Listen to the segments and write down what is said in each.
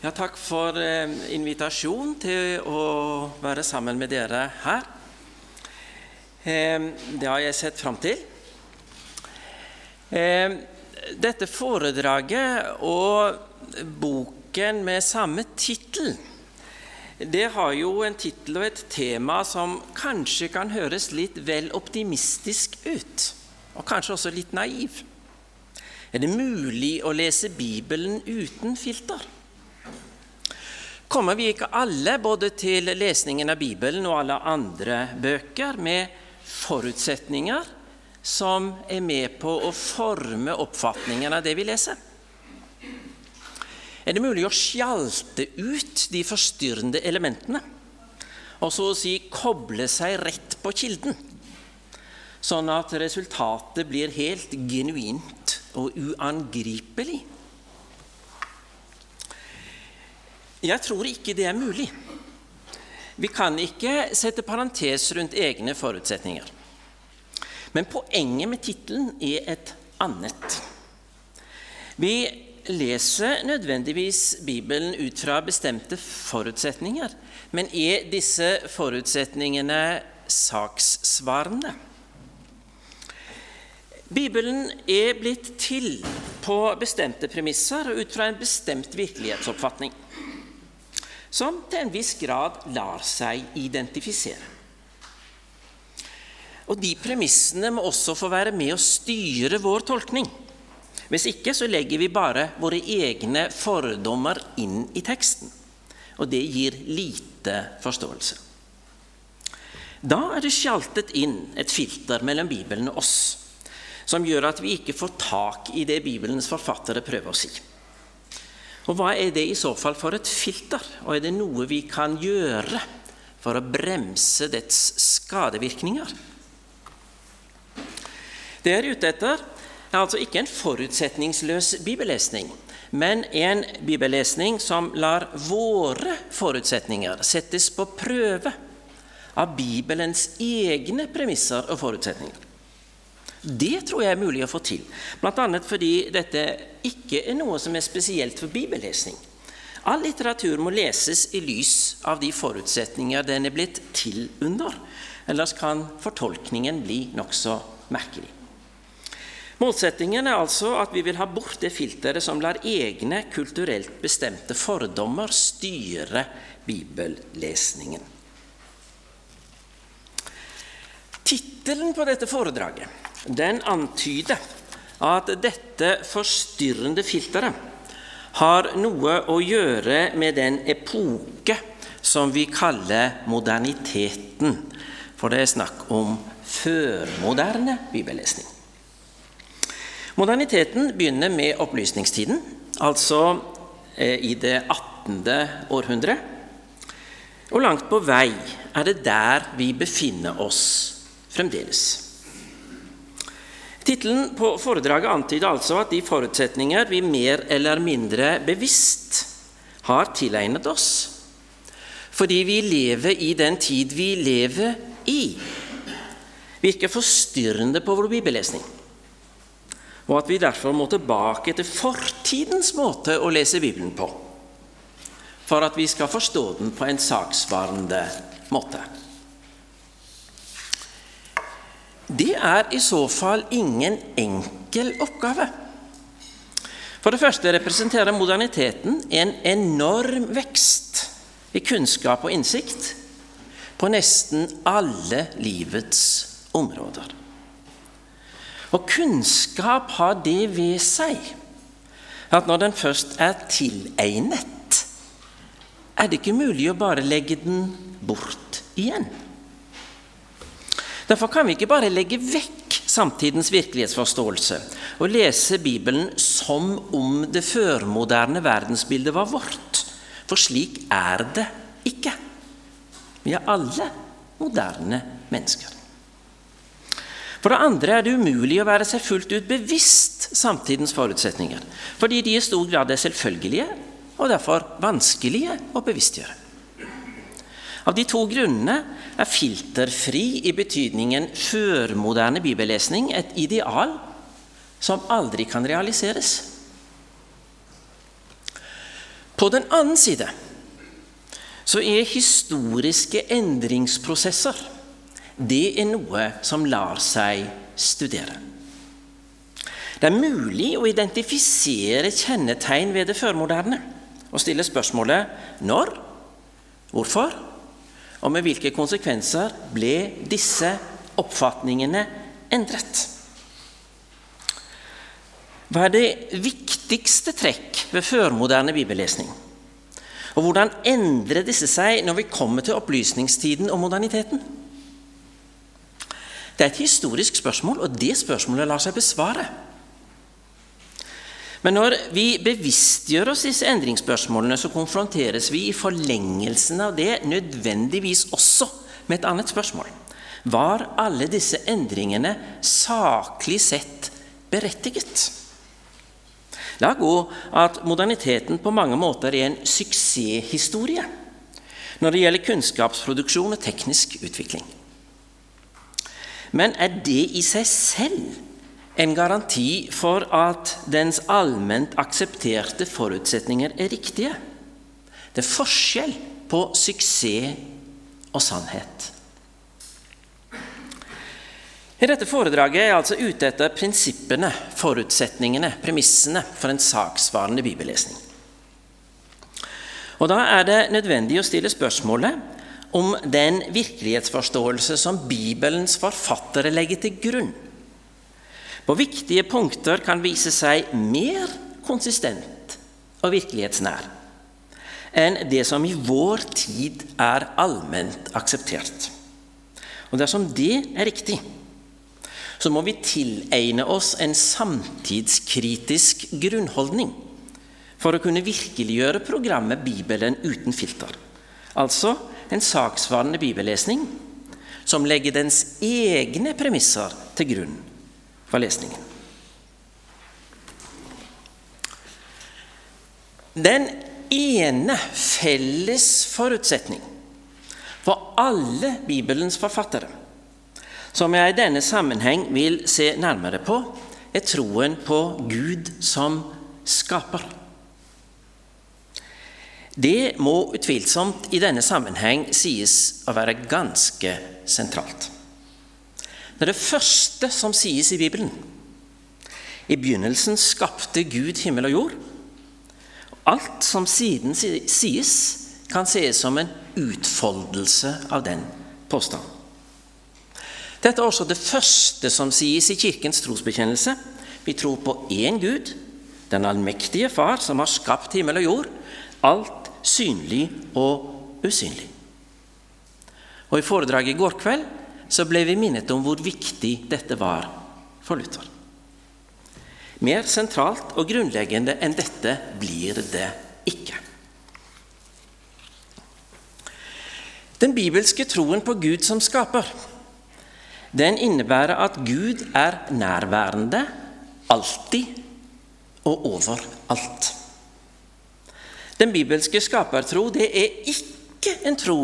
Ja, takk for eh, invitasjonen til å være sammen med dere her. Eh, det har jeg sett fram til. Eh, dette foredraget og boken med samme tittel det har jo en tittel og et tema som kanskje kan høres litt vel optimistisk ut, og kanskje også litt naiv. Er det mulig å lese Bibelen uten filter? Kommer vi ikke alle, både til lesningen av Bibelen og alle andre bøker, med forutsetninger som er med på å forme oppfatningen av det vi leser? Er det mulig å skjalte ut de forstyrrende elementene og så å si koble seg rett på kilden, sånn at resultatet blir helt genuint og uangripelig? Jeg tror ikke det er mulig. Vi kan ikke sette parentes rundt egne forutsetninger. Men poenget med tittelen er et annet. Vi leser nødvendigvis Bibelen ut fra bestemte forutsetninger, men er disse forutsetningene sakssvarende? Bibelen er blitt til på bestemte premisser og ut fra en bestemt virkelighetsoppfatning som til en viss grad lar seg identifisere. Og De premissene må også få være med å styre vår tolkning. Hvis ikke så legger vi bare våre egne fordommer inn i teksten. Og det gir lite forståelse. Da er det sjaltet inn et filter mellom Bibelen og oss, som gjør at vi ikke får tak i det Bibelens forfattere prøver å si. Og Hva er det i så fall for et filter, og er det noe vi kan gjøre for å bremse dets skadevirkninger? Det jeg er ute etter, er altså ikke en forutsetningsløs bibellesning, men en bibellesning som lar våre forutsetninger settes på prøve av Bibelens egne premisser og forutsetninger. Det tror jeg er mulig å få til, bl.a. fordi dette ikke er noe som er spesielt for bibellesning. All litteratur må leses i lys av de forutsetninger den er blitt til under. Ellers kan fortolkningen bli nokså merkelig. Målsettingen er altså at vi vil ha bort det filteret som lar egne kulturelt bestemte fordommer styre bibellesningen. Tittelen på dette foredraget den antyder at dette forstyrrende filteret har noe å gjøre med den epoke som vi kaller moderniteten. For det er snakk om førmoderne bibellesning. Moderniteten begynner med opplysningstiden, altså eh, i det 18. århundre. Og langt på vei er det der vi befinner oss fremdeles. Tittelen på foredraget antyder altså at de forutsetninger vi mer eller mindre bevisst har tilegnet oss, fordi vi lever i den tid vi lever i, virker forstyrrende på vår bibellesning, og at vi derfor må tilbake til fortidens måte å lese Bibelen på, for at vi skal forstå den på en saksvarende måte. Det er i så fall ingen enkel oppgave. For det første representerer moderniteten en enorm vekst i kunnskap og innsikt på nesten alle livets områder. Og kunnskap har det ved seg at når den først er tilegnet, er det ikke mulig å bare legge den bort igjen. Derfor kan vi ikke bare legge vekk samtidens virkelighetsforståelse og lese Bibelen som om det førmoderne verdensbildet var vårt. For slik er det ikke. Vi er alle moderne mennesker. For det andre er det umulig å være seg fullt ut bevisst samtidens forutsetninger, fordi de i stor grad er selvfølgelige og derfor vanskelige å bevisstgjøre. Av de to grunnene er filterfri i betydningen førmoderne bibellesning et ideal som aldri kan realiseres. På den annen side så er historiske endringsprosesser det er noe som lar seg studere. Det er mulig å identifisere kjennetegn ved det førmoderne og stille spørsmålet når, hvorfor og med hvilke konsekvenser ble disse oppfatningene endret. Hva er det viktigste trekk ved førmoderne bibellesning? Og hvordan endrer disse seg når vi kommer til opplysningstiden og moderniteten? Det er et historisk spørsmål, og det spørsmålet lar seg besvare. Men når vi bevisstgjør oss disse endringsspørsmålene, så konfronteres vi i forlengelsen av det nødvendigvis også med et annet spørsmål. Var alle disse endringene saklig sett berettiget? La gå at moderniteten på mange måter er en suksesshistorie når det gjelder kunnskapsproduksjon og teknisk utvikling. Men er det i seg selv en garanti for at dens allment aksepterte forutsetninger er riktige? Det er forskjell på suksess og sannhet. I dette foredraget er jeg altså ute etter prinsippene, forutsetningene, premissene for en saksvarende bibellesning. Og Da er det nødvendig å stille spørsmålet om den virkelighetsforståelse som Bibelens forfattere legger til grunn, på viktige punkter kan vise seg mer konsistent og virkelighetsnær enn det som i vår tid er allment akseptert. Og Dersom det er riktig, så må vi tilegne oss en samtidskritisk grunnholdning for å kunne virkeliggjøre programmet Bibelen uten filter. Altså en saksvarende bibellesning som legger dens egne premisser til grunn for lesningen. Den ene felles forutsetning for alle Bibelens forfattere som jeg i denne sammenheng vil se nærmere på, er troen på Gud som skaper. Det må utvilsomt i denne sammenheng sies å være ganske sentralt. Det er det første som sies i Bibelen. I begynnelsen skapte Gud himmel og jord. Alt som siden sies, kan sies som en utfoldelse av den påstanden. Dette er også det første som sies i Kirkens trosbekjennelse. Vi tror på én Gud, den allmektige Far, som har skapt himmel og jord, alt synlig og usynlig. Og I foredraget i går kveld så ble vi minnet om hvor viktig dette var for Luther. Mer sentralt og grunnleggende enn dette blir det ikke. Den bibelske troen på Gud som skaper den innebærer at Gud er nærværende alltid og overalt. Den bibelske skapertro det er ikke en tro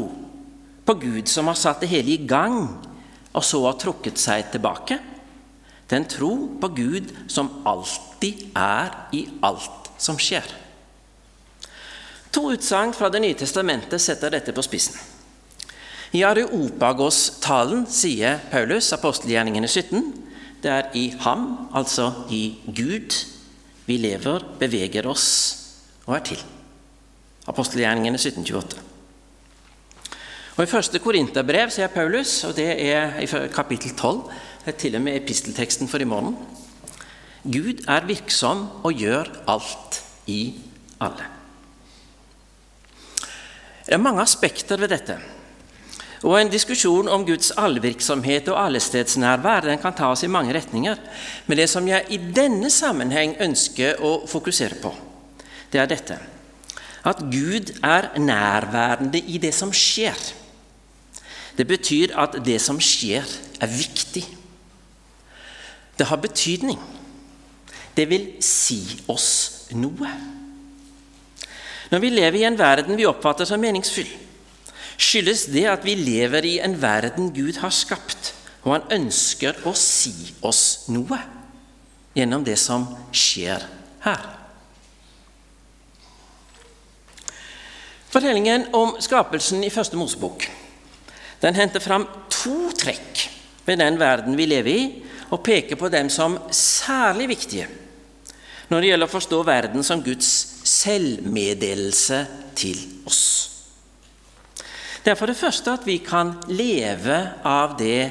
på Gud som har satt det hele i gang, og så har trukket seg tilbake. Det er en tro på Gud som alltid er i alt som skjer. To utsagn fra Det nye testamentet setter dette på spissen. I Areopagos-talen sier Paulus, apostelgjerningene 17, det er i ham, altså i Gud, vi lever, beveger oss og er til. Apostelgjerningene 1728. Og I første Korinterbrev sier Paulus, og det er i kapittel 12, det er til og med epistelteksten for i morgen Gud er virksom og gjør alt i alle. Det er mange aspekter ved dette. Og En diskusjon om Guds allvirksomhet og allestedsnærvær den kan ta oss i mange retninger. Men det som jeg i denne sammenheng ønsker å fokusere på, det er dette at Gud er nærværende i det som skjer. Det betyr at det som skjer, er viktig. Det har betydning. Det vil si oss noe. Når vi lever i en verden vi oppfatter som meningsfull, skyldes det at vi lever i en verden Gud har skapt, og han ønsker å si oss noe gjennom det som skjer her. Fortellingen om skapelsen i Første Mosebok den henter fram to trekk ved den verden vi lever i, og peker på dem som særlig viktige når det gjelder å forstå verden som Guds selvmeddelelse til oss. Det er for det første at vi kan leve av det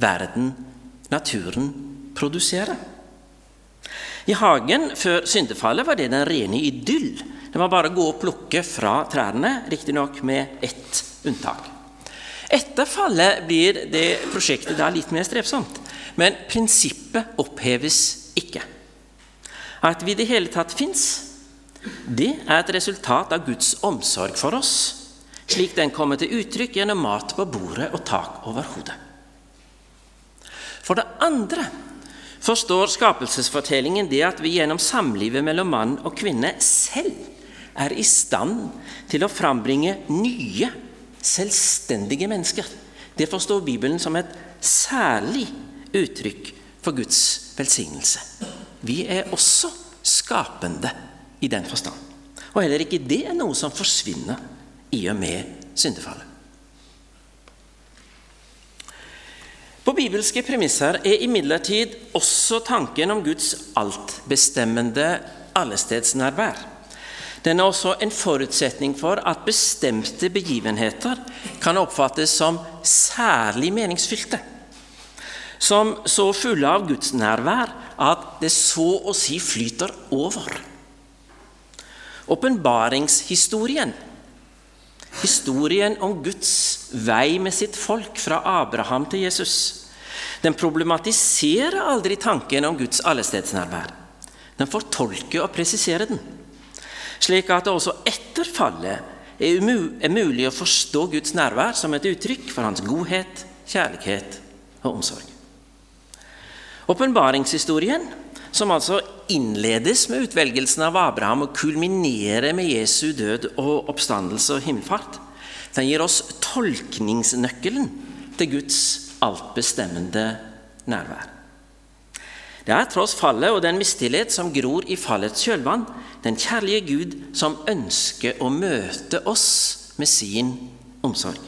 verden, naturen, produserer. I hagen før syndefallet var det den rene idyll. Det var bare å gå og plukke fra trærne, riktignok med ett unntak. Etter fallet blir det prosjektet da litt mer strevsomt, men prinsippet oppheves ikke. At vi i det hele tatt fins, det er et resultat av Guds omsorg for oss, slik den kommer til uttrykk gjennom mat på bordet og tak over hodet. For det andre forstår skapelsesfortellingen det at vi gjennom samlivet mellom mann og kvinne selv er i stand til å frambringe nye, selvstendige mennesker. Det forstår Bibelen som et særlig uttrykk for Guds velsignelse. Vi er også skapende i den forstand. Og heller ikke det er noe som forsvinner i og med syndefallet. På bibelske premisser er imidlertid også tanken om Guds altbestemmende allestedsnærvær. Den er også en forutsetning for at bestemte begivenheter kan oppfattes som særlig meningsfylte. Som så fulle av Guds nærvær at det så å si flyter over. Åpenbaringshistorien, historien om Guds vei med sitt folk fra Abraham til Jesus, den problematiserer aldri tanken om Guds allestedsnærvær. Den fortolker og presiserer den, slik at det også etter fallet er mulig å forstå Guds nærvær som et uttrykk for hans godhet, kjærlighet og omsorg. Åpenbaringshistorien, som altså innledes med utvelgelsen av Abraham og kulminerer med Jesu død og oppstandelse og himmelfart, den gir oss tolkningsnøkkelen til Guds altbestemmende nærvær. Det er tross fallet og den mistillit som gror i fallets kjølvann, den kjærlige Gud som ønsker å møte oss med sin omsorg.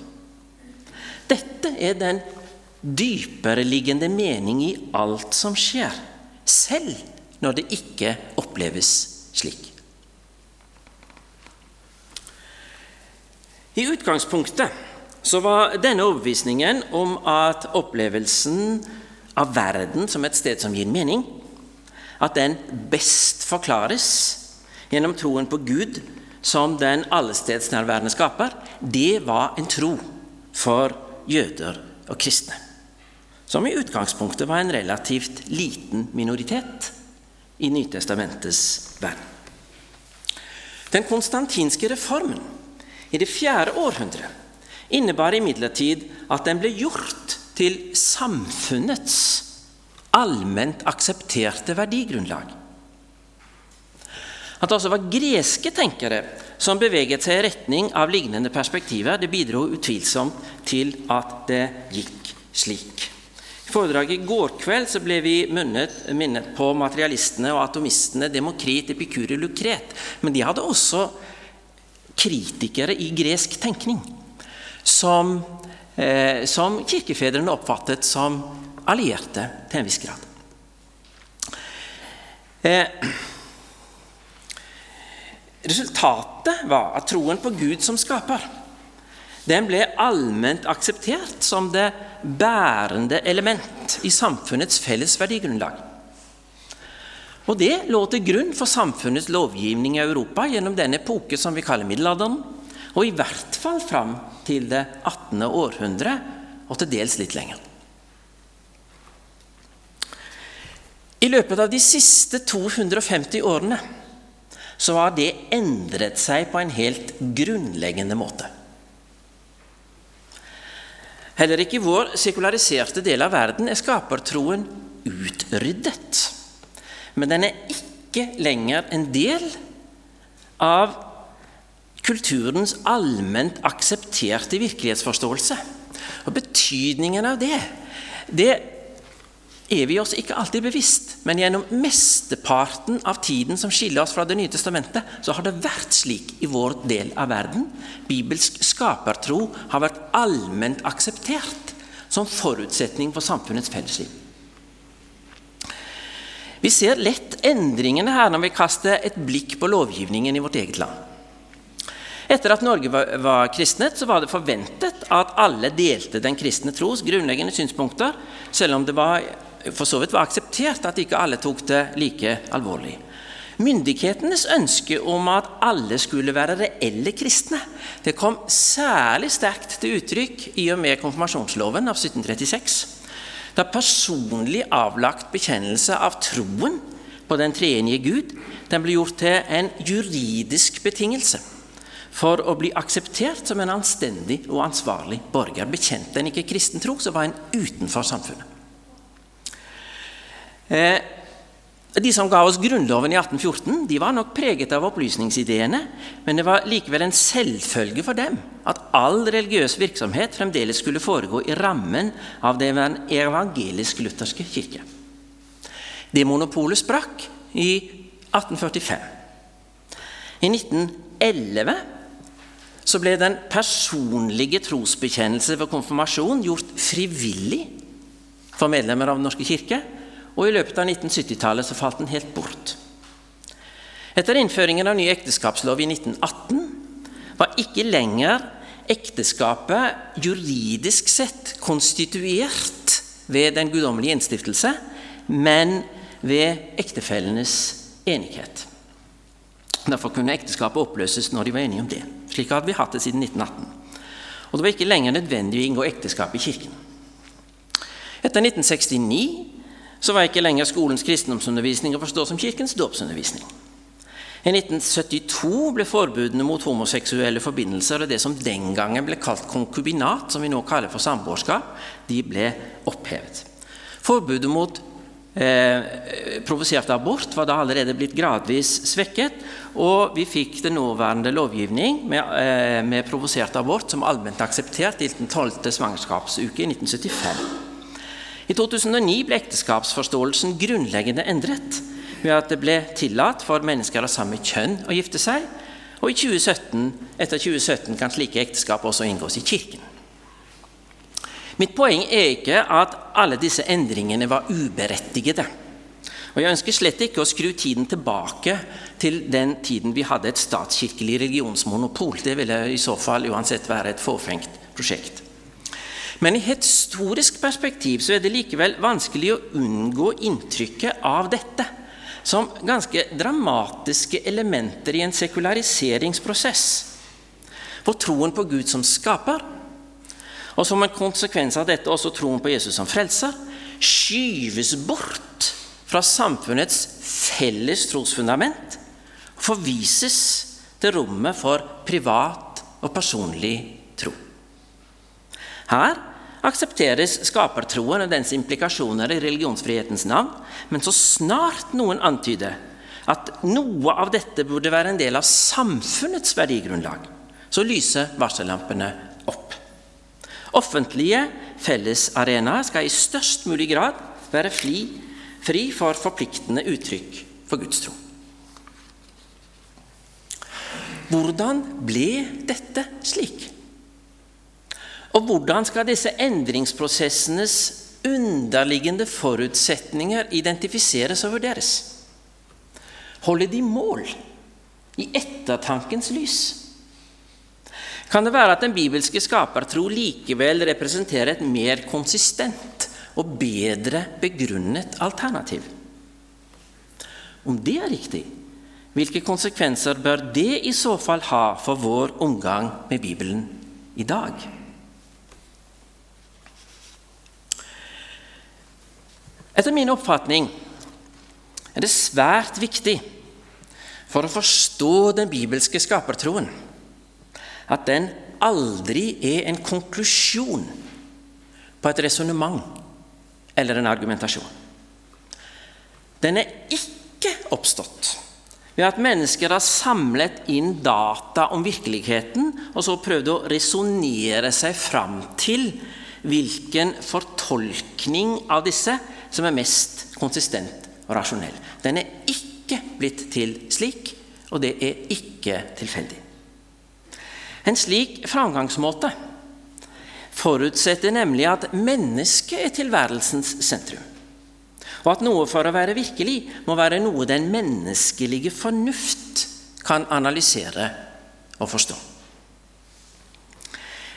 Dette er den dypereliggende mening i alt som skjer, selv når det ikke oppleves slik. I utgangspunktet så var denne overbevisningen om at opplevelsen av verden som et sted som gir mening, at den best forklares gjennom troen på Gud som den allestedsnærværende skaper, det var en tro for jøder og kristne som i utgangspunktet var en relativt liten minoritet i Nytestamentets verden. Den konstantinske reformen i det fjerde århundret innebar imidlertid at den ble gjort til samfunnets allment aksepterte verdigrunnlag. At det også var greske tenkere som beveget seg i retning av lignende perspektiver, det bidro utvilsomt til at det gikk slik I foredraget i går kveld ble vi minnet, på materialistene og atomistene Demokrit, Epikuri, Lukret. Men de hadde også kritikere i gresk tenkning som, eh, som kirkefedrene oppfattet som allierte til en viss grad. Eh, resultatet var at troen på Gud som skaper den ble allment akseptert som det bærende element i samfunnets felles verdigrunnlag. Og Det lå til grunn for samfunnets lovgivning i Europa gjennom den epoke som vi kaller middelalderen, og i hvert fall fram til det 18. århundre, og til dels litt lenger. I løpet av de siste 250 årene så har det endret seg på en helt grunnleggende måte. Heller ikke i vår sekulariserte del av verden er skapertroen utryddet. Men den er ikke lenger en del av kulturens allment aksepterte virkelighetsforståelse. Og Betydningen av det, det er vi oss ikke alltid bevisst, men gjennom mesteparten av tiden som skiller oss fra Det nye testamentet, så har det vært slik i vår del av verden. Bibelsk skapertro har vært allment akseptert som forutsetning for samfunnets fellesliv. Vi ser lett endringene her når vi kaster et blikk på lovgivningen i vårt eget land. Etter at Norge var, var kristnet, så var det forventet at alle delte den kristne tros grunnleggende synspunkter, selv om det var, for så vidt var akseptert at ikke alle tok det like alvorlig. Myndighetenes ønske om at alle skulle være reelle kristne, det kom særlig sterkt til uttrykk i og med konfirmasjonsloven av 1736, da personlig avlagt bekjennelse av troen på den treenige Gud den ble gjort til en juridisk betingelse for å bli akseptert som en anstendig og ansvarlig borger. Bekjente en ikke kristen tro, så var en utenfor samfunnet. Eh, de som ga oss Grunnloven i 1814, de var nok preget av opplysningsideene, men det var likevel en selvfølge for dem at all religiøs virksomhet fremdeles skulle foregå i rammen av den evangelisk-lutherske kirke. Det monopolet sprakk i 1845. I 1911 så ble den personlige trosbekjennelse ved konfirmasjon gjort frivillig for medlemmer av Den norske kirke, og i løpet av 1970-tallet så falt den helt bort. Etter innføringen av ny ekteskapslov i 1918 var ikke lenger ekteskapet juridisk sett konstituert ved den guddommelige innstiftelse, men ved ektefellenes enighet. Derfor kunne ekteskapet oppløses når de var enige om det. Slik hadde vi hatt det siden 1918. Og det var ikke lenger nødvendig å inngå ekteskap i kirken. Etter 1969 så var ikke lenger skolens kristendomsundervisning å forstå som kirkens dåpsundervisning. I 1972 ble forbudene mot homoseksuelle forbindelser og det som den gangen ble kalt konkubinat, som vi nå kaller for samboerskap, ble opphevet. Forbudet mot Eh, provosert abort var da allerede blitt gradvis svekket, og vi fikk den nåværende lovgivning med, eh, med provosert abort som allment akseptert i den 12. svangerskapsuke i 1975. I 2009 ble ekteskapsforståelsen grunnleggende endret ved at det ble tillatt for mennesker av samme kjønn å gifte seg, og i 2017, etter 2017 kan slike ekteskap også inngås i Kirken. Mitt poeng er ikke at alle disse endringene var uberettigede. Og Jeg ønsker slett ikke å skru tiden tilbake til den tiden vi hadde et statskirkelig religionsmonopol. Det ville i så fall uansett være et fåfengt prosjekt. Men i et historisk perspektiv så er det likevel vanskelig å unngå inntrykket av dette som ganske dramatiske elementer i en sekulariseringsprosess. For troen på Gud som skaper og som en konsekvens av dette også troen på Jesus som frelser, skyves bort fra samfunnets felles trosfundament og forvises til rommet for privat og personlig tro. Her aksepteres skapertroen og dens implikasjoner i religionsfrihetens navn, men så snart noen antyder at noe av dette burde være en del av samfunnets verdigrunnlag, så lyser varsellampene Offentlige fellesarenaer skal i størst mulig grad være fri, fri for forpliktende uttrykk for gudstro. Hvordan ble dette slik? Og hvordan skal disse endringsprosessenes underliggende forutsetninger identifiseres og vurderes? Holder de mål i ettertankens lys? Kan det være at den bibelske skapertro likevel representerer et mer konsistent og bedre begrunnet alternativ. Om det er riktig, hvilke konsekvenser bør det i så fall ha for vår omgang med Bibelen i dag? Etter min oppfatning er det svært viktig for å forstå den bibelske skapertroen at den aldri er en konklusjon på et resonnement eller en argumentasjon. Den er ikke oppstått ved at mennesker har samlet inn data om virkeligheten og så prøvd å resonnere seg fram til hvilken fortolkning av disse som er mest konsistent og rasjonell. Den er ikke blitt til slik, og det er ikke tilfeldig. En slik framgangsmåte forutsetter nemlig at mennesket er tilværelsens sentrum, og at noe for å være virkelig må være noe den menneskelige fornuft kan analysere og forstå.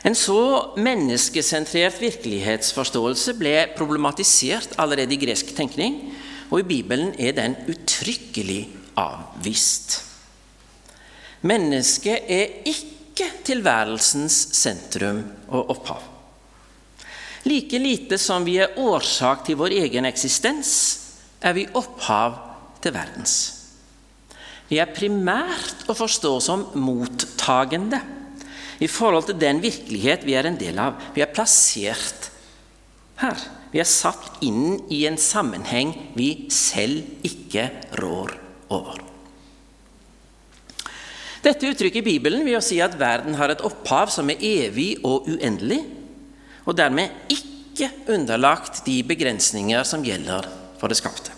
En så menneskesentrert virkelighetsforståelse ble problematisert allerede i gresk tenkning, og i Bibelen er den uttrykkelig avvist. Mennesket er ikke tilværelsens sentrum og opphav. Like lite som vi er årsak til vår egen eksistens, er vi opphav til verdens. Vi er primært å forstå som mottagende i forhold til den virkelighet vi er en del av. Vi er plassert her. Vi er satt inn i en sammenheng vi selv ikke rår over. Dette uttrykket i Bibelen vil jo si at verden har et opphav som er evig og uendelig, og dermed ikke underlagt de begrensninger som gjelder for det skapte.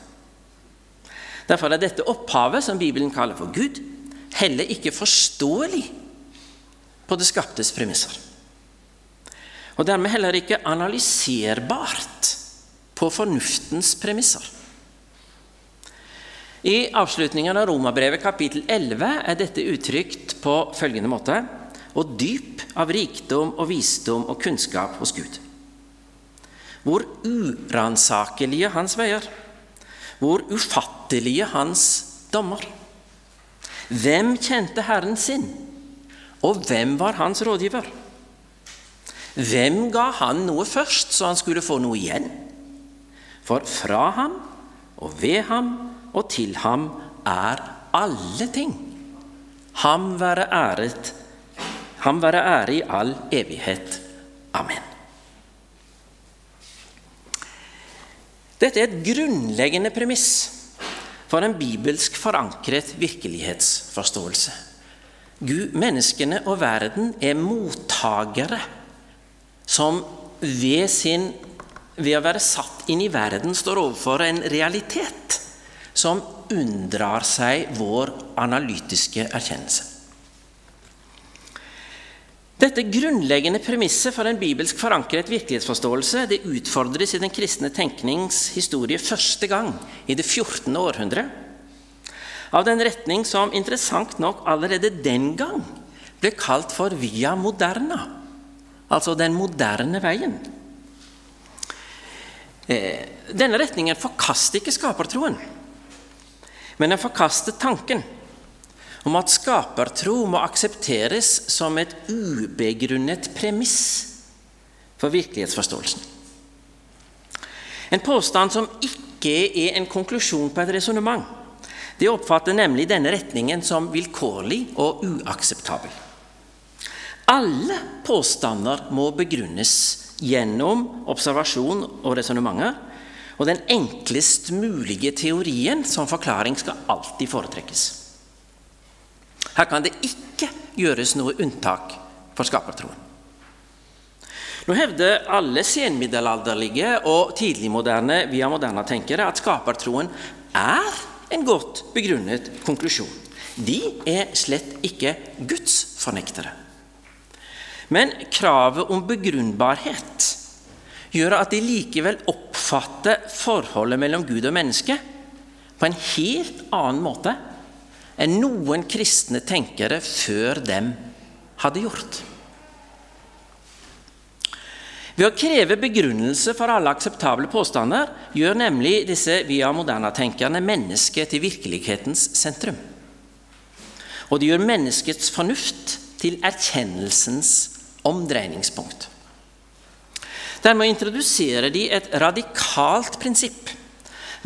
Derfor er dette opphavet, som Bibelen kaller for Gud, heller ikke forståelig på det skaptes premisser. Og dermed heller ikke analyserbart på fornuftens premisser. I avslutningen av Romabrevet kapittel 11 er dette uttrykt på følgende måte og dyp av rikdom og visdom og kunnskap hos Gud. Hvor uransakelige hans veier, hvor ufattelige hans dommer. Hvem kjente Herren sin, og hvem var hans rådgiver? Hvem ga han noe først, så han skulle få noe igjen? For fra ham og ved ham og til ham er alle ting. Ham være æret, ham være ære i all evighet. Amen. Dette er et grunnleggende premiss for en bibelsk forankret virkelighetsforståelse. Gud, menneskene og verden er mottagere som ved, sin, ved å være satt inn i verden står overfor en realitet som unndrar seg vår analytiske erkjennelse. Dette grunnleggende premisset for en bibelsk forankret virkelighetsforståelse det utfordres i den kristne tenknings historie første gang i det 14. århundre av den retning som interessant nok allerede den gang ble kalt for via moderna, altså den moderne veien. Eh, denne retningen forkaster ikke skapertroen men en forkaster tanken om at skapertro må aksepteres som et ubegrunnet premiss for virkelighetsforståelsen. En påstand som ikke er en konklusjon på et resonnement. Det oppfatter nemlig denne retningen som vilkårlig og uakseptabel. Alle påstander må begrunnes gjennom observasjon og resonnementer, og den enklest mulige teorien som forklaring skal alltid foretrekkes. Her kan det ikke gjøres noe unntak for skapertroen. Nå hevder alle senmiddelalderlige og tidligmoderne via moderne tenkere at skapertroen er en godt begrunnet konklusjon. De er slett ikke gudsfornektere. Men kravet om begrunnbarhet gjør at de likevel oppfatter forholdet mellom Gud og menneske på en helt annen måte enn noen kristne tenkere før dem hadde gjort. Ved å kreve begrunnelse for alle akseptable påstander gjør nemlig disse via moderna-tenkerne mennesket til virkelighetens sentrum. Og det gjør menneskets fornuft til erkjennelsens omdreiningspunkt. Dermed introduserer de et radikalt prinsipp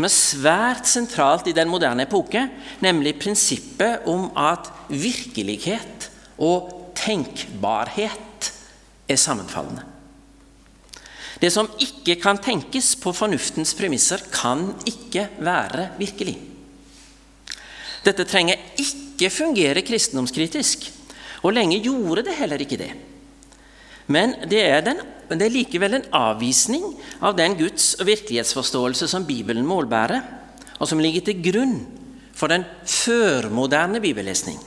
er svært sentralt i den moderne epoke, nemlig prinsippet om at virkelighet og tenkbarhet er sammenfallende. Det som ikke kan tenkes på fornuftens premisser, kan ikke være virkelig. Dette trenger ikke fungere kristendomskritisk, og lenge gjorde det heller ikke det. Men det er, den, det er likevel en avvisning av den Guds- og virkelighetsforståelse som Bibelen målbærer, og som ligger til grunn for den førmoderne bibellesning.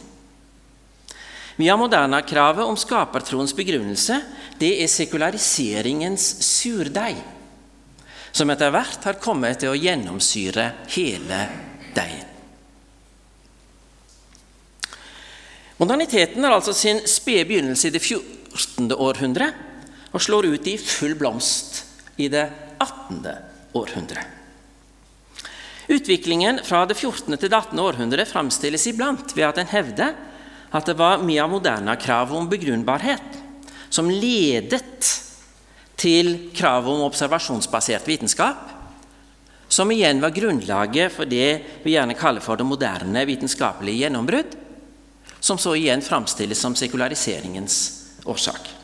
Vi har Moderna-kravet om skapertroens begrunnelse. Det er sekulariseringens surdeig, som etter hvert har kommet til å gjennomsyre hele deigen. Moderniteten har altså sin spede begynnelse i det 14. århundre og slår ut i full blomst i det 18. århundre. Utviklingen fra det 14. til det 18. århundre framstilles iblant ved at en hevder at det var mye av moderna krav om begrunnbarhet som ledet til kravet om observasjonsbasert vitenskap, som igjen var grunnlaget for det vi gjerne kaller for det moderne vitenskapelige gjennombrudd, som så igjen framstilles som sekulariseringens årsak.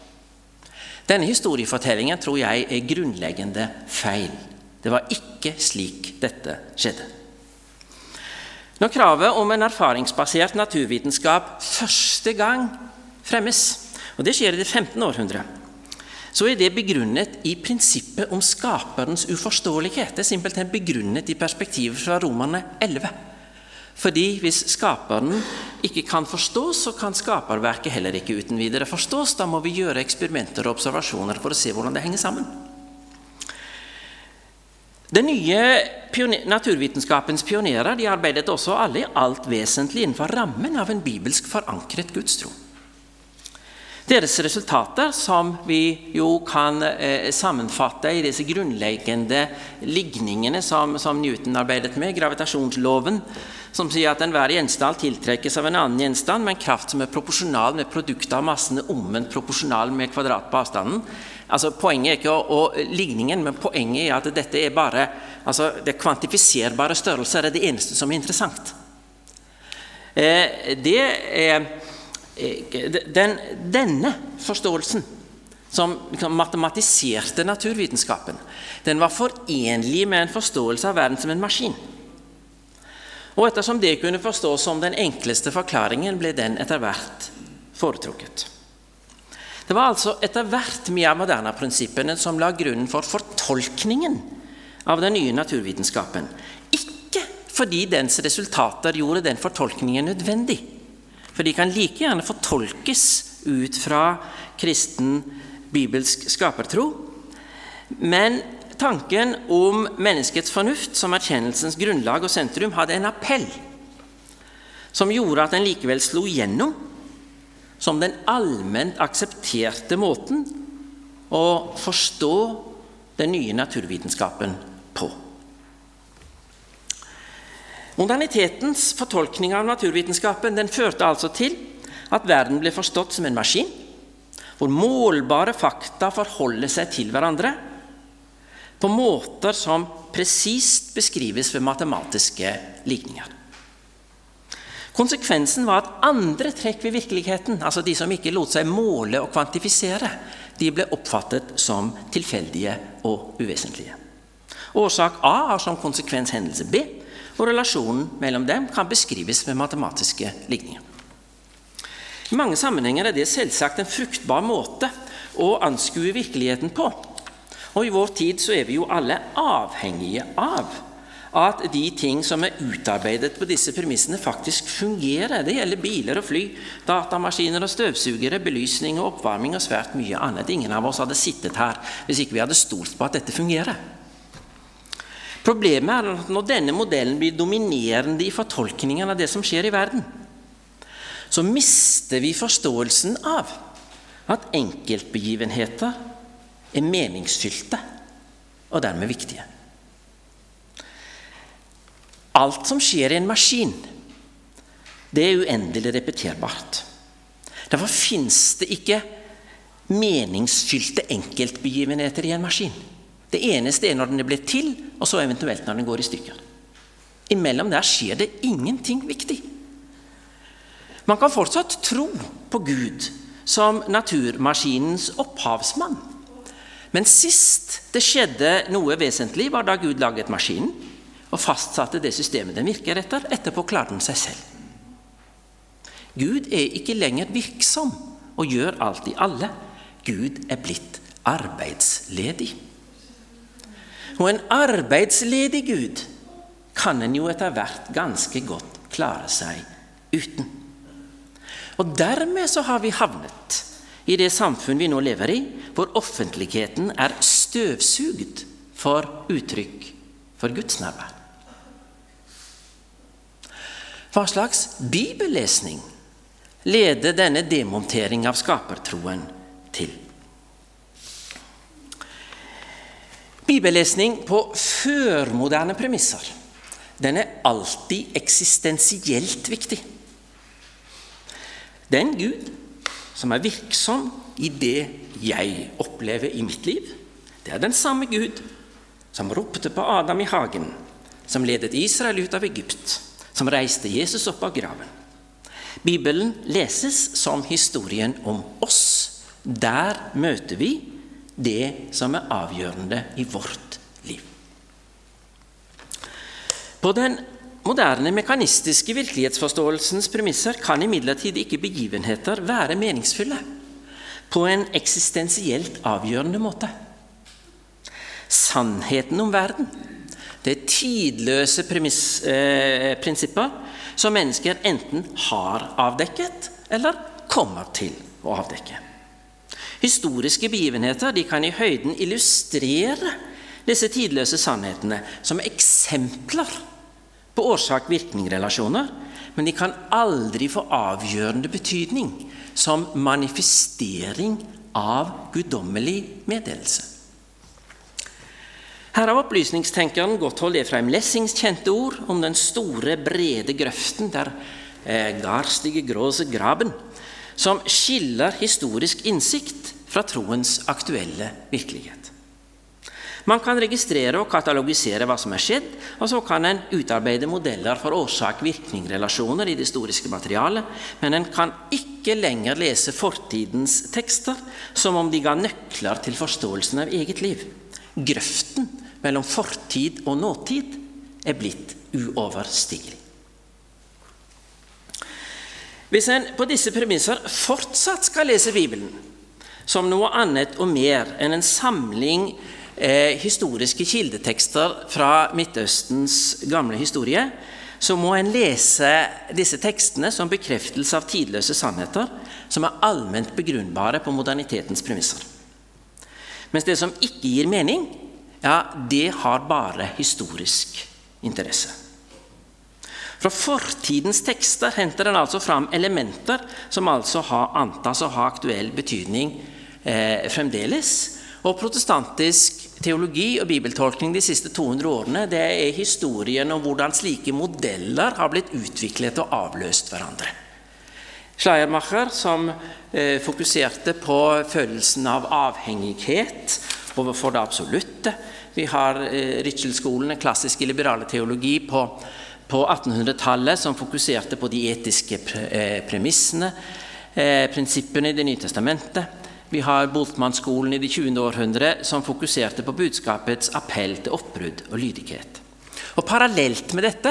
Denne historiefortellingen tror jeg er grunnleggende feil. Det var ikke slik dette skjedde. Når kravet om en erfaringsbasert naturvitenskap første gang fremmes, og det skjer i det 15. århundre, så er det begrunnet i prinsippet om skaperens uforståelighet. Det er simpelthen begrunnet i perspektivet fra Romerne 11. Fordi hvis skaperen ikke kan forstås, så kan skaperverket heller ikke uten videre forstås. Da må vi gjøre eksperimenter og observasjoner for å se hvordan det henger sammen. Den nye naturvitenskapens pionerer de arbeidet også alle i alt vesentlig innenfor rammen av en bibelsk forankret gudstro. Deres resultater, som vi jo kan eh, sammenfatte i disse grunnleggende ligningene som, som Newton arbeidet med, gravitasjonsloven, som sier at enhver gjenstand tiltrekkes av en annen gjenstand med en kraft som er proporsjonal med produktet av massene omvendt proporsjonal med kvadrat på avstanden. Altså, poenget er ikke å, å, ligningen, men poenget er at dette er bare altså, det kvantifiserbare størrelser er det eneste som er interessant. Eh, det er eh, den, Denne forståelsen som liksom, matematiserte naturvitenskapen, den var forenlig med en forståelse av verden som en maskin. Og ettersom det kunne forstås som den enkleste forklaringen, ble den etter hvert foretrukket. Det var altså etter hvert mye av Moderna-prinsippene som la grunnen for fortolkningen av den nye naturvitenskapen. Ikke fordi dens resultater gjorde den fortolkningen nødvendig. For de kan like gjerne fortolkes ut fra kristen bibelsk skapertro. Men tanken om menneskets fornuft som erkjennelsens grunnlag og sentrum hadde en appell som gjorde at den likevel slo gjennom som den allment aksepterte måten å forstå den nye naturvitenskapen på. Modernitetens fortolkning av naturvitenskapen den førte altså til at verden ble forstått som en maskin, hvor målbare fakta forholder seg til hverandre på måter som presist beskrives ved matematiske likninger. Konsekvensen var at andre trekk ved virkeligheten, altså de som ikke lot seg måle og kvantifisere, de ble oppfattet som tilfeldige og uvesentlige. Årsak A har som konsekvens hendelse B, og relasjonen mellom dem kan beskrives med matematiske ligninger. I mange sammenhenger er det selvsagt en fruktbar måte å anskue virkeligheten på. Og i vår tid så er vi jo alle avhengige av at de ting som er utarbeidet på disse premissene, faktisk fungerer. Det gjelder biler og fly, datamaskiner og støvsugere, belysning og oppvarming og svært mye annet. Ingen av oss hadde sittet her hvis ikke vi hadde stolt på at dette fungerer. Problemet er at når denne modellen blir dominerende i fortolkningen av det som skjer i verden, så mister vi forståelsen av at enkeltbegivenheter er meningsfylte og dermed viktige. Alt som skjer i en maskin, det er uendelig repeterbart. Derfor fins det ikke meningsfylte enkeltbegivenheter i en maskin. Det eneste er når den er blitt til, og så eventuelt når den går i stykker. Imellom der skjer det ingenting viktig. Man kan fortsatt tro på Gud som naturmaskinens opphavsmann. Men sist det skjedde noe vesentlig, var da Gud laget maskinen og fastsatte det systemet den virker etter. Etterpå klarte den seg selv. Gud er ikke lenger virksom og gjør alt i alle. Gud er blitt arbeidsledig. Og en arbeidsledig Gud kan en jo etter hvert ganske godt klare seg uten. Og dermed så har vi havnet i det samfunn vi nå lever i, hvor offentligheten er støvsugd for uttrykk for Guds nærvær. Hva slags bibellesning leder denne demontering av skapertroen til? Bibellesning på førmoderne premisser den er alltid eksistensielt viktig. Den Gud som er virksom i det jeg opplever i mitt liv, det er den samme Gud som ropte på Adam i hagen, som ledet Israel ut av Egypt, som reiste Jesus opp av graven. Bibelen leses som historien om oss. Der møter vi det som er avgjørende i vårt liv. På den moderne mekanistiske virkelighetsforståelsens premisser kan imidlertid ikke begivenheter være meningsfulle på en eksistensielt avgjørende måte. Sannheten om verden, det tidløse premiss, eh, prinsipper som mennesker enten har avdekket eller kommer til å avdekke. Historiske begivenheter kan i høyden illustrere disse tidløse sannhetene som eksempler på årsak-virkning-relasjoner, men de kan aldri få avgjørende betydning som manifestering av guddommelig meddelelse. Her har opplysningstenkeren Gotthold Efraim Lessings kjente ord om den store, brede grøften der eh, garstige gråse graben, som skiller historisk innsikt fra troens aktuelle virkelighet. Man kan registrere og katalogisere hva som er skjedd, og så kan en utarbeide modeller for årsak-virkning-relasjoner i det historiske materialet, men en kan ikke lenger lese fortidens tekster som om de ga nøkler til forståelsen av eget liv. Grøften mellom fortid og nåtid er blitt uoverstigelig. Hvis en på disse premisser fortsatt skal lese Bibelen som noe annet og mer enn en samling eh, historiske kildetekster fra Midtøstens gamle historie, så må en lese disse tekstene som bekreftelse av tidløse sannheter som er allment begrunnbare på modernitetens premisser. Mens det som ikke gir mening, ja, det har bare historisk interesse. Fra fortidens tekster henter en altså fram elementer som altså har, antas å ha aktuell betydning eh, fremdeles. Og protestantisk teologi og bibeltolkning de siste 200 årene det er historien om hvordan slike modeller har blitt utviklet og avløst hverandre. Schleiermacher, som eh, fokuserte på følelsen av avhengighet overfor det absolutte. Vi har eh, Ritschel-skolen, den klassiske liberale teologi, på, på 1800-tallet, som fokuserte på de etiske pre eh, premissene, eh, prinsippene i Det nye testamentet. Vi har Boltmann-skolen i det 20. århundre, som fokuserte på budskapets appell til oppbrudd og lydighet. Og Parallelt med dette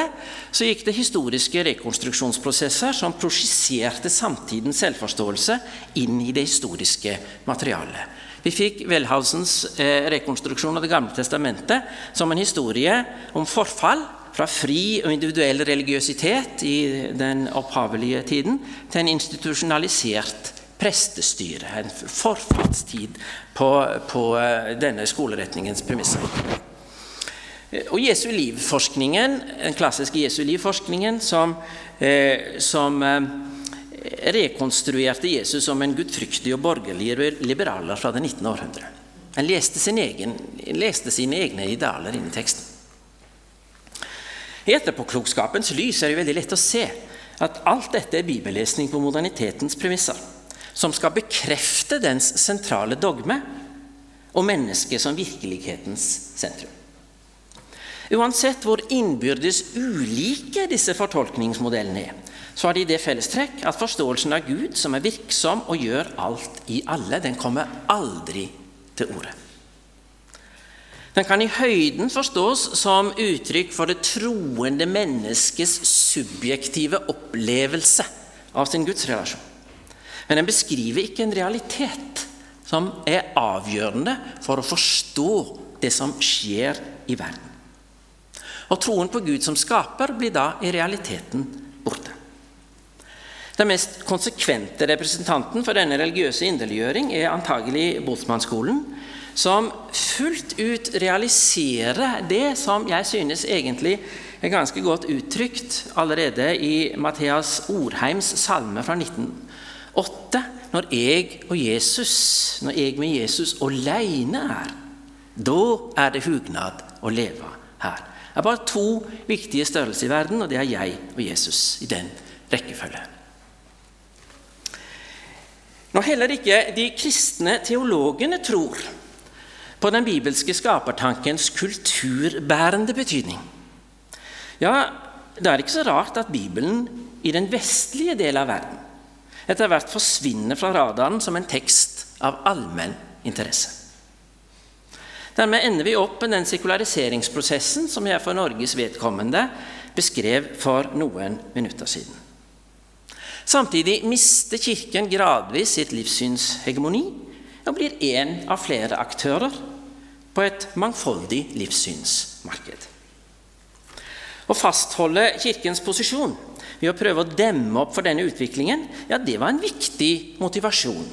så gikk det historiske rekonstruksjonsprosesser som prosjiserte samtidens selvforståelse inn i det historiske materialet. Vi fikk Welhausens eh, rekonstruksjon av Det gamle testamentet som en historie om forfall fra fri og individuell religiøsitet i den opphavelige tiden til en institusjonalisert prestestyre. En forfallstid på, på eh, denne skoleretningens premisser. Og Jesu livforskningen, den klassiske Jesu livforskningen, som, eh, som eh, rekonstruerte Jesus som en gudfryktig og borgerlig liberaler fra det 19. århundre. Han leste, sin egen, leste sine egne idealer inn i teksten. I etterpåklokskapens lys er det veldig lett å se at alt dette er bibellesning på modernitetens premisser, som skal bekrefte dens sentrale dogme og mennesket som virkelighetens sentrum. Uansett hvor innbyrdes ulike disse fortolkningsmodellene er, så har de det fellestrekk at forståelsen av Gud som er virksom og gjør alt i alle, den kommer aldri til orde. Den kan i høyden forstås som uttrykk for det troende menneskets subjektive opplevelse av sin gudsrelasjon. Men den beskriver ikke en realitet som er avgjørende for å forstå det som skjer i verden. Og troen på Gud som skaper blir da i realiteten borte. Den mest konsekvente representanten for denne religiøse inderliggjøring er antagelig Boltzmann-skolen, som fullt ut realiserer det som jeg synes egentlig er ganske godt uttrykt allerede i Mathias Orheims salme fra 1908. Når jeg og Jesus, når jeg med Jesus alene er, da er det hugnad å leve her. Det er bare to viktige størrelser i verden, og det er jeg og Jesus i den rekkefølge. Når heller ikke de kristne teologene tror på den bibelske skapertankens kulturbærende betydning, ja, da er det ikke så rart at Bibelen i den vestlige del av verden etter hvert forsvinner fra radaren som en tekst av allmenn interesse. Dermed ender vi opp med den sekulariseringsprosessen som jeg for Norges vedkommende beskrev for noen minutter siden. Samtidig mister Kirken gradvis sitt livssynshegemoni og blir én av flere aktører på et mangfoldig livssynsmarked. Å fastholde Kirkens posisjon ved å prøve å demme opp for denne utviklingen, ja, det var en viktig motivasjon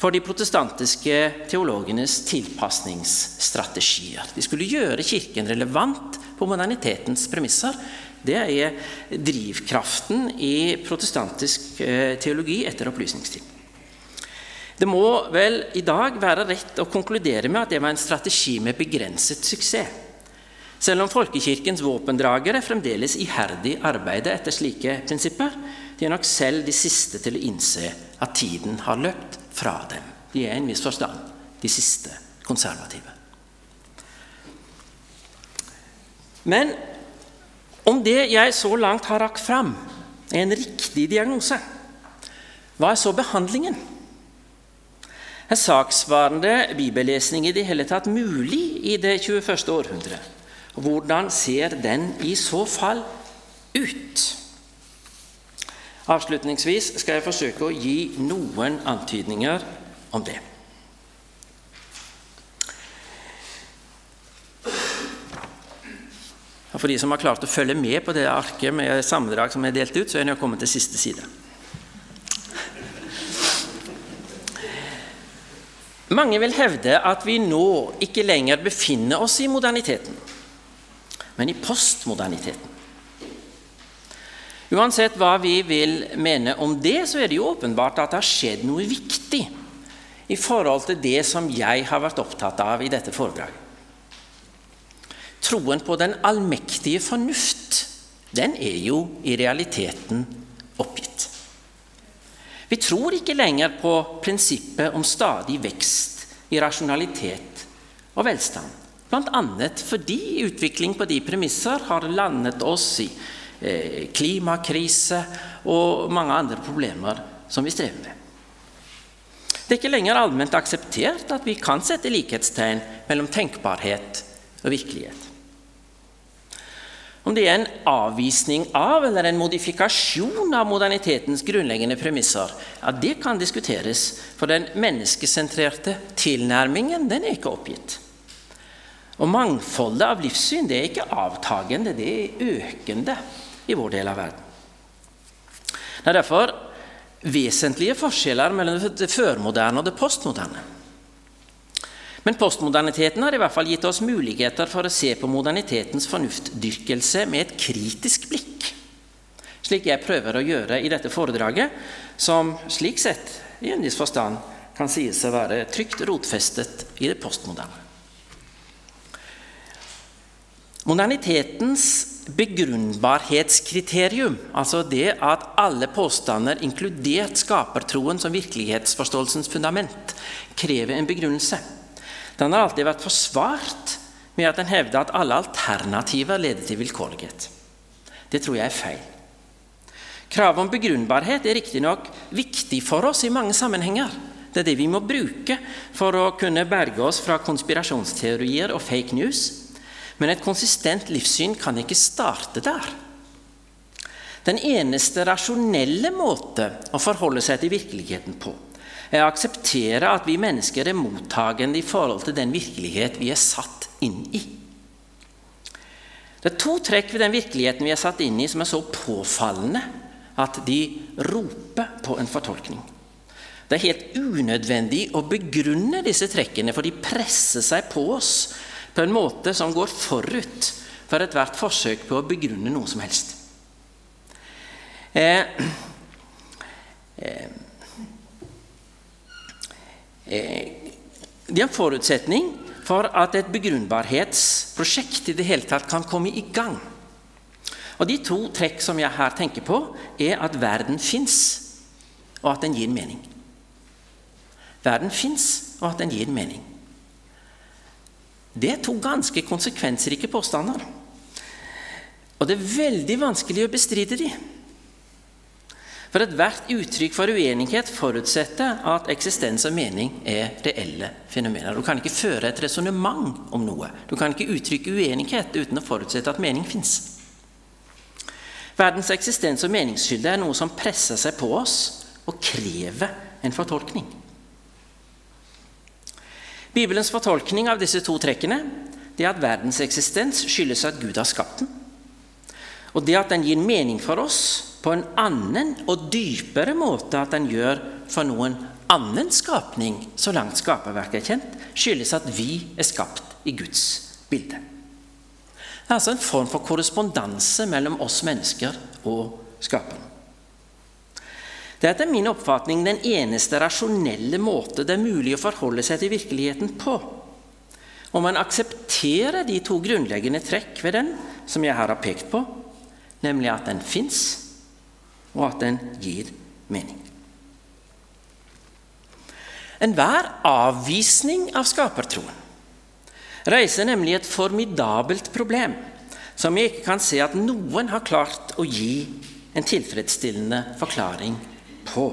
for de protestantiske teologenes tilpasningsstrategier. De skulle gjøre Kirken relevant på modernitetens premisser det er drivkraften i protestantisk eh, teologi etter opplysningstid. Det må vel i dag være rett å konkludere med at det var en strategi med begrenset suksess. Selv om folkekirkens våpendragere fremdeles iherdig arbeider etter slike prinsipper, de er nok selv de siste til å innse at tiden har løpt fra dem. De er i en viss forstand de siste konservative. Men om det jeg så langt har rakt fram, er en riktig diagnose, hva er så behandlingen? Er saksvarende bibellesning i det hele tatt mulig i det 21. århundre? Hvordan ser den i så fall ut? Avslutningsvis skal jeg forsøke å gi noen antydninger om det. For de som har klart å følge med på det arket med sammendrag som er delt ut, så er de kommet til siste side. Mange vil hevde at vi nå ikke lenger befinner oss i moderniteten, men i postmoderniteten. Uansett hva vi vil mene om det, så er det jo åpenbart at det har skjedd noe viktig i forhold til det som jeg har vært opptatt av i dette foredraget troen på den allmektige fornuft, den er jo i realiteten oppgitt. Vi tror ikke lenger på prinsippet om stadig vekst i rasjonalitet og velstand. Bl.a. fordi utvikling på de premisser har landet oss i eh, klimakrise og mange andre problemer som vi strever med. Det er ikke lenger allment akseptert at vi kan sette likhetstegn mellom tenkbarhet og virkelighet. Om det er en avvisning av eller en modifikasjon av modernitetens grunnleggende premisser, ja, det kan diskuteres, for den menneskesentrerte tilnærmingen den er ikke oppgitt. Og Mangfoldet av livssyn det er ikke avtagende, det er økende i vår del av verden. Det er derfor vesentlige forskjeller mellom det førmoderne og det postmoderne. Men postmoderniteten har i hvert fall gitt oss muligheter for å se på modernitetens fornuftdyrkelse med et kritisk blikk. Slik jeg prøver å gjøre i dette foredraget, som slik sett i en viss forstand kan sies å være trygt rotfestet i det postmoderne. Modernitetens begrunnbarhetskriterium, altså det at alle påstander, inkludert skapertroen som virkelighetsforståelsens fundament, krever en begrunnelse. Den har alltid vært forsvart med at den hevder at alle alternativer leder til vilkårlighet. Det tror jeg er feil. Kravet om begrunnbarhet er riktignok viktig for oss i mange sammenhenger. Det er det vi må bruke for å kunne berge oss fra konspirasjonsteorier og fake news. Men et konsistent livssyn kan ikke starte der. Den eneste rasjonelle måte å forholde seg til virkeligheten på er å akseptere at vi mennesker er mottagende i forhold til den virkelighet vi er satt inn i. Det er to trekk ved den virkeligheten vi er satt inn i, som er så påfallende at de roper på en fortolkning. Det er helt unødvendig å begrunne disse trekkene, for de presser seg på oss på en måte som går forut for ethvert forsøk på å begrunne noe som helst. Eh, eh, eh, det er en forutsetning for at et begrunnbarhetsprosjekt i det hele tatt kan komme i gang. Og De to trekk som jeg her tenker på, er at verden fins, og at den gir mening. Verden fins, og at den gir mening. Det er to ganske konsekvensrike påstander. Og det er veldig vanskelig å bestride de. For ethvert uttrykk for uenighet forutsetter at eksistens og mening er reelle fenomener. Du kan ikke føre et resonnement om noe. Du kan ikke uttrykke uenighet uten å forutsette at mening fins. Verdens eksistens og meningsskylde er noe som presser seg på oss og krever en fortolkning. Bibelens fortolkning av disse to trekkene det er at verdens eksistens skyldes at Gud har skapt den. Og det at den gir mening for oss på en annen og dypere måte at den gjør for noen annen skapning, så langt skaperverket er kjent, skyldes at vi er skapt i Guds bilde. Det er altså en form for korrespondanse mellom oss mennesker og skaperen. Det er etter min oppfatning den eneste rasjonelle måte det er mulig å forholde seg til virkeligheten på. Om man aksepterer de to grunnleggende trekk ved den som jeg her har pekt på, nemlig at den fins, og at den gir mening. Enhver avvisning av skapertroen reiser nemlig et formidabelt problem som jeg ikke kan se at noen har klart å gi en tilfredsstillende forklaring på.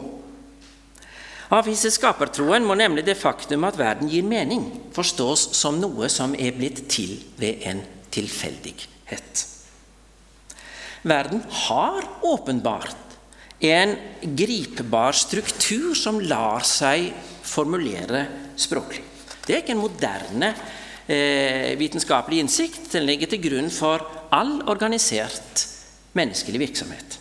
Avvise skapertroen må nemlig det faktum at verden gir mening, forstås som noe som er blitt til ved en tilfeldighet. Verden har åpenbart en gripbar struktur som lar seg formulere språklig. Det er ikke en moderne eh, vitenskapelig innsikt. Den ligger til grunn for all organisert menneskelig virksomhet.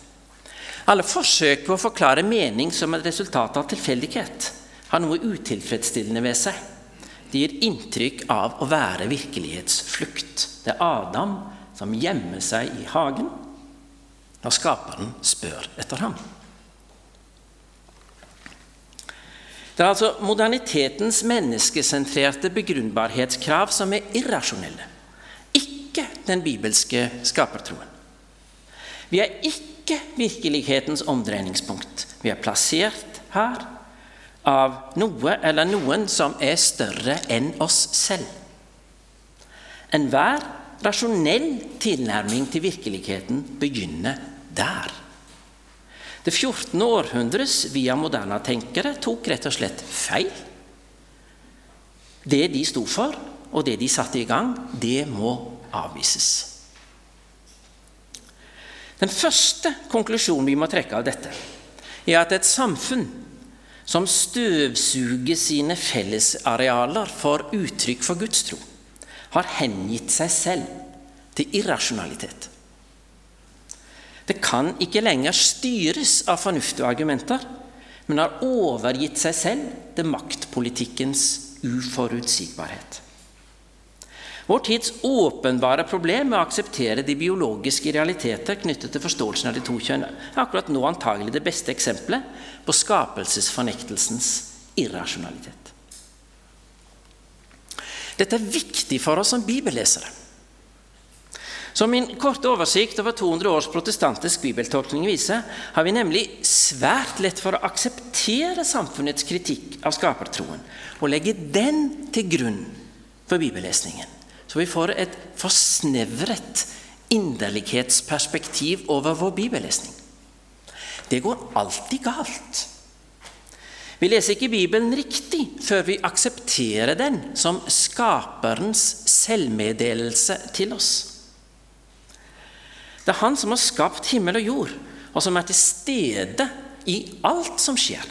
Alle forsøk på å forklare mening som et resultat av tilfeldighet har noe utilfredsstillende ved seg. Det gir inntrykk av å være virkelighetsflukt. Det er Adam som gjemmer seg i hagen når skaperen spør etter ham. Det er altså modernitetens menneskesentrerte begrunnbarhetskrav som er irrasjonelle, ikke den bibelske skapertroen. Vi er ikke virkelighetens omdreiningspunkt. Vi er plassert her av noe eller noen som er større enn oss selv. Enhver rasjonell tilnærming til virkeligheten begynner der. Det 14. århundres via moderne tenkere tok rett og slett feil. Det de sto for, og det de satte i gang, det må avvises. Den første konklusjonen vi må trekke av dette, er at et samfunn som støvsuger sine fellesarealer for uttrykk for gudstro, har hengitt seg selv til irrasjonalitet. Det kan ikke lenger styres av fornuftige argumenter, men har overgitt seg selv til maktpolitikkens uforutsigbarhet. Vår tids åpenbare problem med å akseptere de biologiske realiteter knyttet til forståelsen av de to kjønn, er akkurat nå antagelig det beste eksempelet på skapelsesfornektelsens irrasjonalitet. Dette er viktig for oss som bibellesere. Som min korte oversikt over 200 års protestantisk bibeltolkning viser, har vi nemlig svært lett for å akseptere samfunnets kritikk av skapertroen og legge den til grunn for bibellesningen. Vi får et forsnevret inderlighetsperspektiv over vår bibellesning. Det går alltid galt. Vi leser ikke Bibelen riktig før vi aksepterer den som skaperens selvmeddelelse til oss. Det er Han som har skapt himmel og jord, og som er til stede i alt som skjer.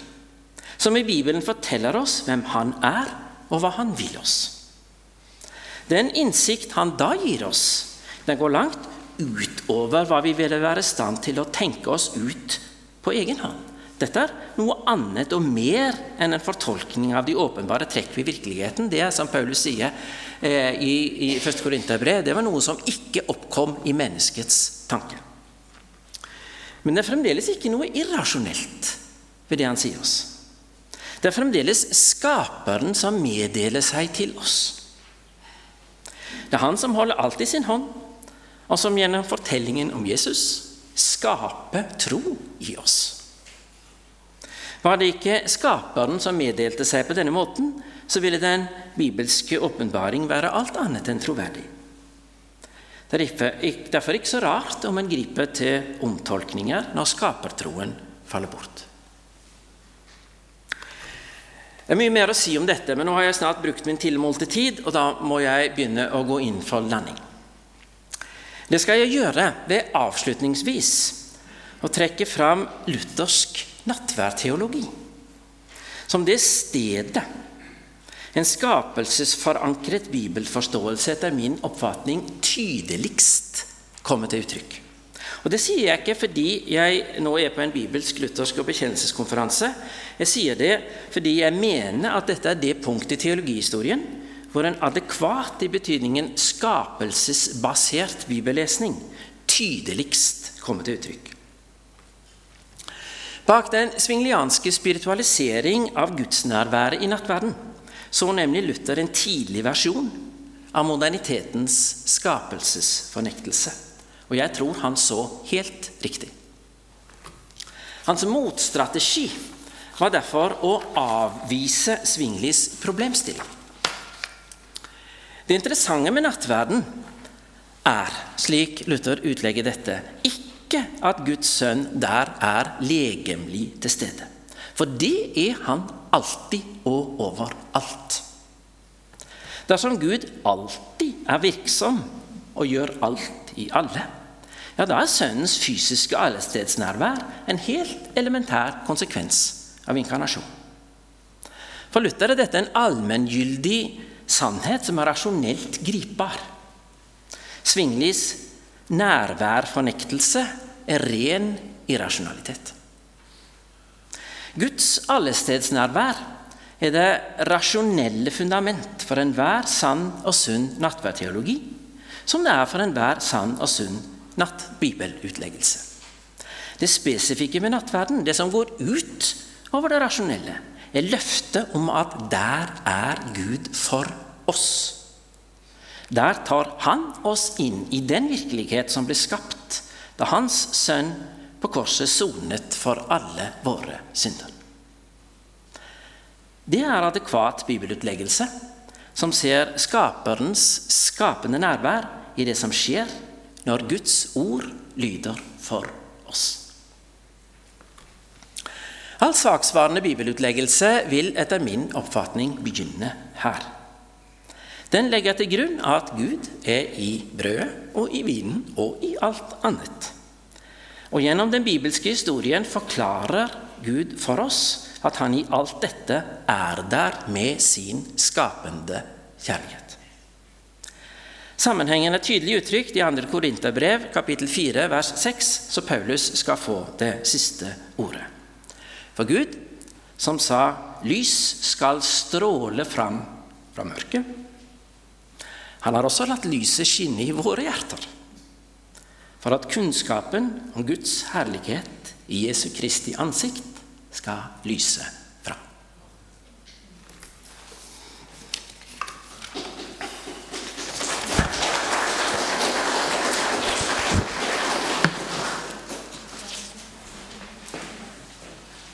som i Bibelen forteller oss hvem Han er, og hva Han vil oss. Den innsikt Han da gir oss, den går langt utover hva vi ville være i stand til å tenke oss ut på egen hånd. Dette er noe annet og mer enn en fortolkning av de åpenbare trekk ved virkeligheten. Det er som Paulus sier eh, i, i 1. Korinterbrev, det var noe som ikke oppkom i menneskets tanke. Men det er fremdeles ikke noe irrasjonelt ved det han sier oss. Det er fremdeles Skaperen som meddeler seg til oss. Det er han som holder alt i sin hånd, og som gjennom fortellingen om Jesus skaper tro i oss. Var det ikke Skaperen som meddelte seg på denne måten, så ville den bibelske åpenbaring være alt annet enn troverdig. Det er derfor ikke så rart om en griper til omtolkninger når skapertroen faller bort. Det er mye mer å si om dette, men nå har jeg snart brukt min tilmålte tid, og da må jeg begynne å gå inn for landing. Det skal jeg gjøre ved avslutningsvis å trekke fram luthersk nattværteologi som det stedet en skapelsesforankret bibelforståelse etter min oppfatning tydeligst kommer til uttrykk. Og Det sier jeg ikke fordi jeg nå er på en bibelsk, luthersk og bekjennelseskonferanse. Jeg sier det fordi jeg mener at dette er det punktet i teologihistorien hvor en adekvat i betydningen skapelsesbasert bibellesning tydeligst kommer til uttrykk. Bak den svingelianske spiritualisering av gudsnærværet i nattverden så nemlig Luther en tidlig versjon av modernitetens skapelsesfornektelse. Og jeg tror han så helt riktig. Hans motstrategi var derfor å avvise Svinglis problemstilling. Det interessante med nattverden er, slik Luther utlegger dette, ikke at Guds sønn der er legemlig til stede. For det er han alltid og overalt. Dersom Gud alltid er virksom og gjør alt i alle, ja, da er Sønnens fysiske allestedsnærvær en helt elementær konsekvens av inkarnasjon. For Luther er dette en allmenngyldig sannhet som er rasjonelt gripbar. Svinglis nærværfornektelse er ren irrasjonalitet. Guds allestedsnærvær er det rasjonelle fundament for enhver sann og sunn nattverdteologi, som det er for enhver sann og sunn nattbibelutleggelse. Det spesifikke med nattverden, det som går ut over det rasjonelle, er løftet om at der er Gud for oss. Der tar Han oss inn i den virkelighet som ble skapt da Hans sønn på korset sonet for alle våre synder. Det er adekvat bibelutleggelse som ser skaperens skapende nærvær i det som skjer når Guds ord lyder for oss. All saksvarende bibelutleggelse vil etter min oppfatning begynne her. Den legger til grunn at Gud er i brødet og i vinen og i alt annet. Og Gjennom den bibelske historien forklarer Gud for oss at han i alt dette er der med sin skapende kjærlighet. Sammenhengen er tydelig uttrykt i 2. Korinterbrev kapittel 4 vers 6, så Paulus skal få det siste ordet. For Gud, som sa 'lys skal stråle fram fra mørket', han har også latt lyset skinne i våre hjerter, for at kunnskapen om Guds herlighet i Jesu Kristi ansikt skal lyse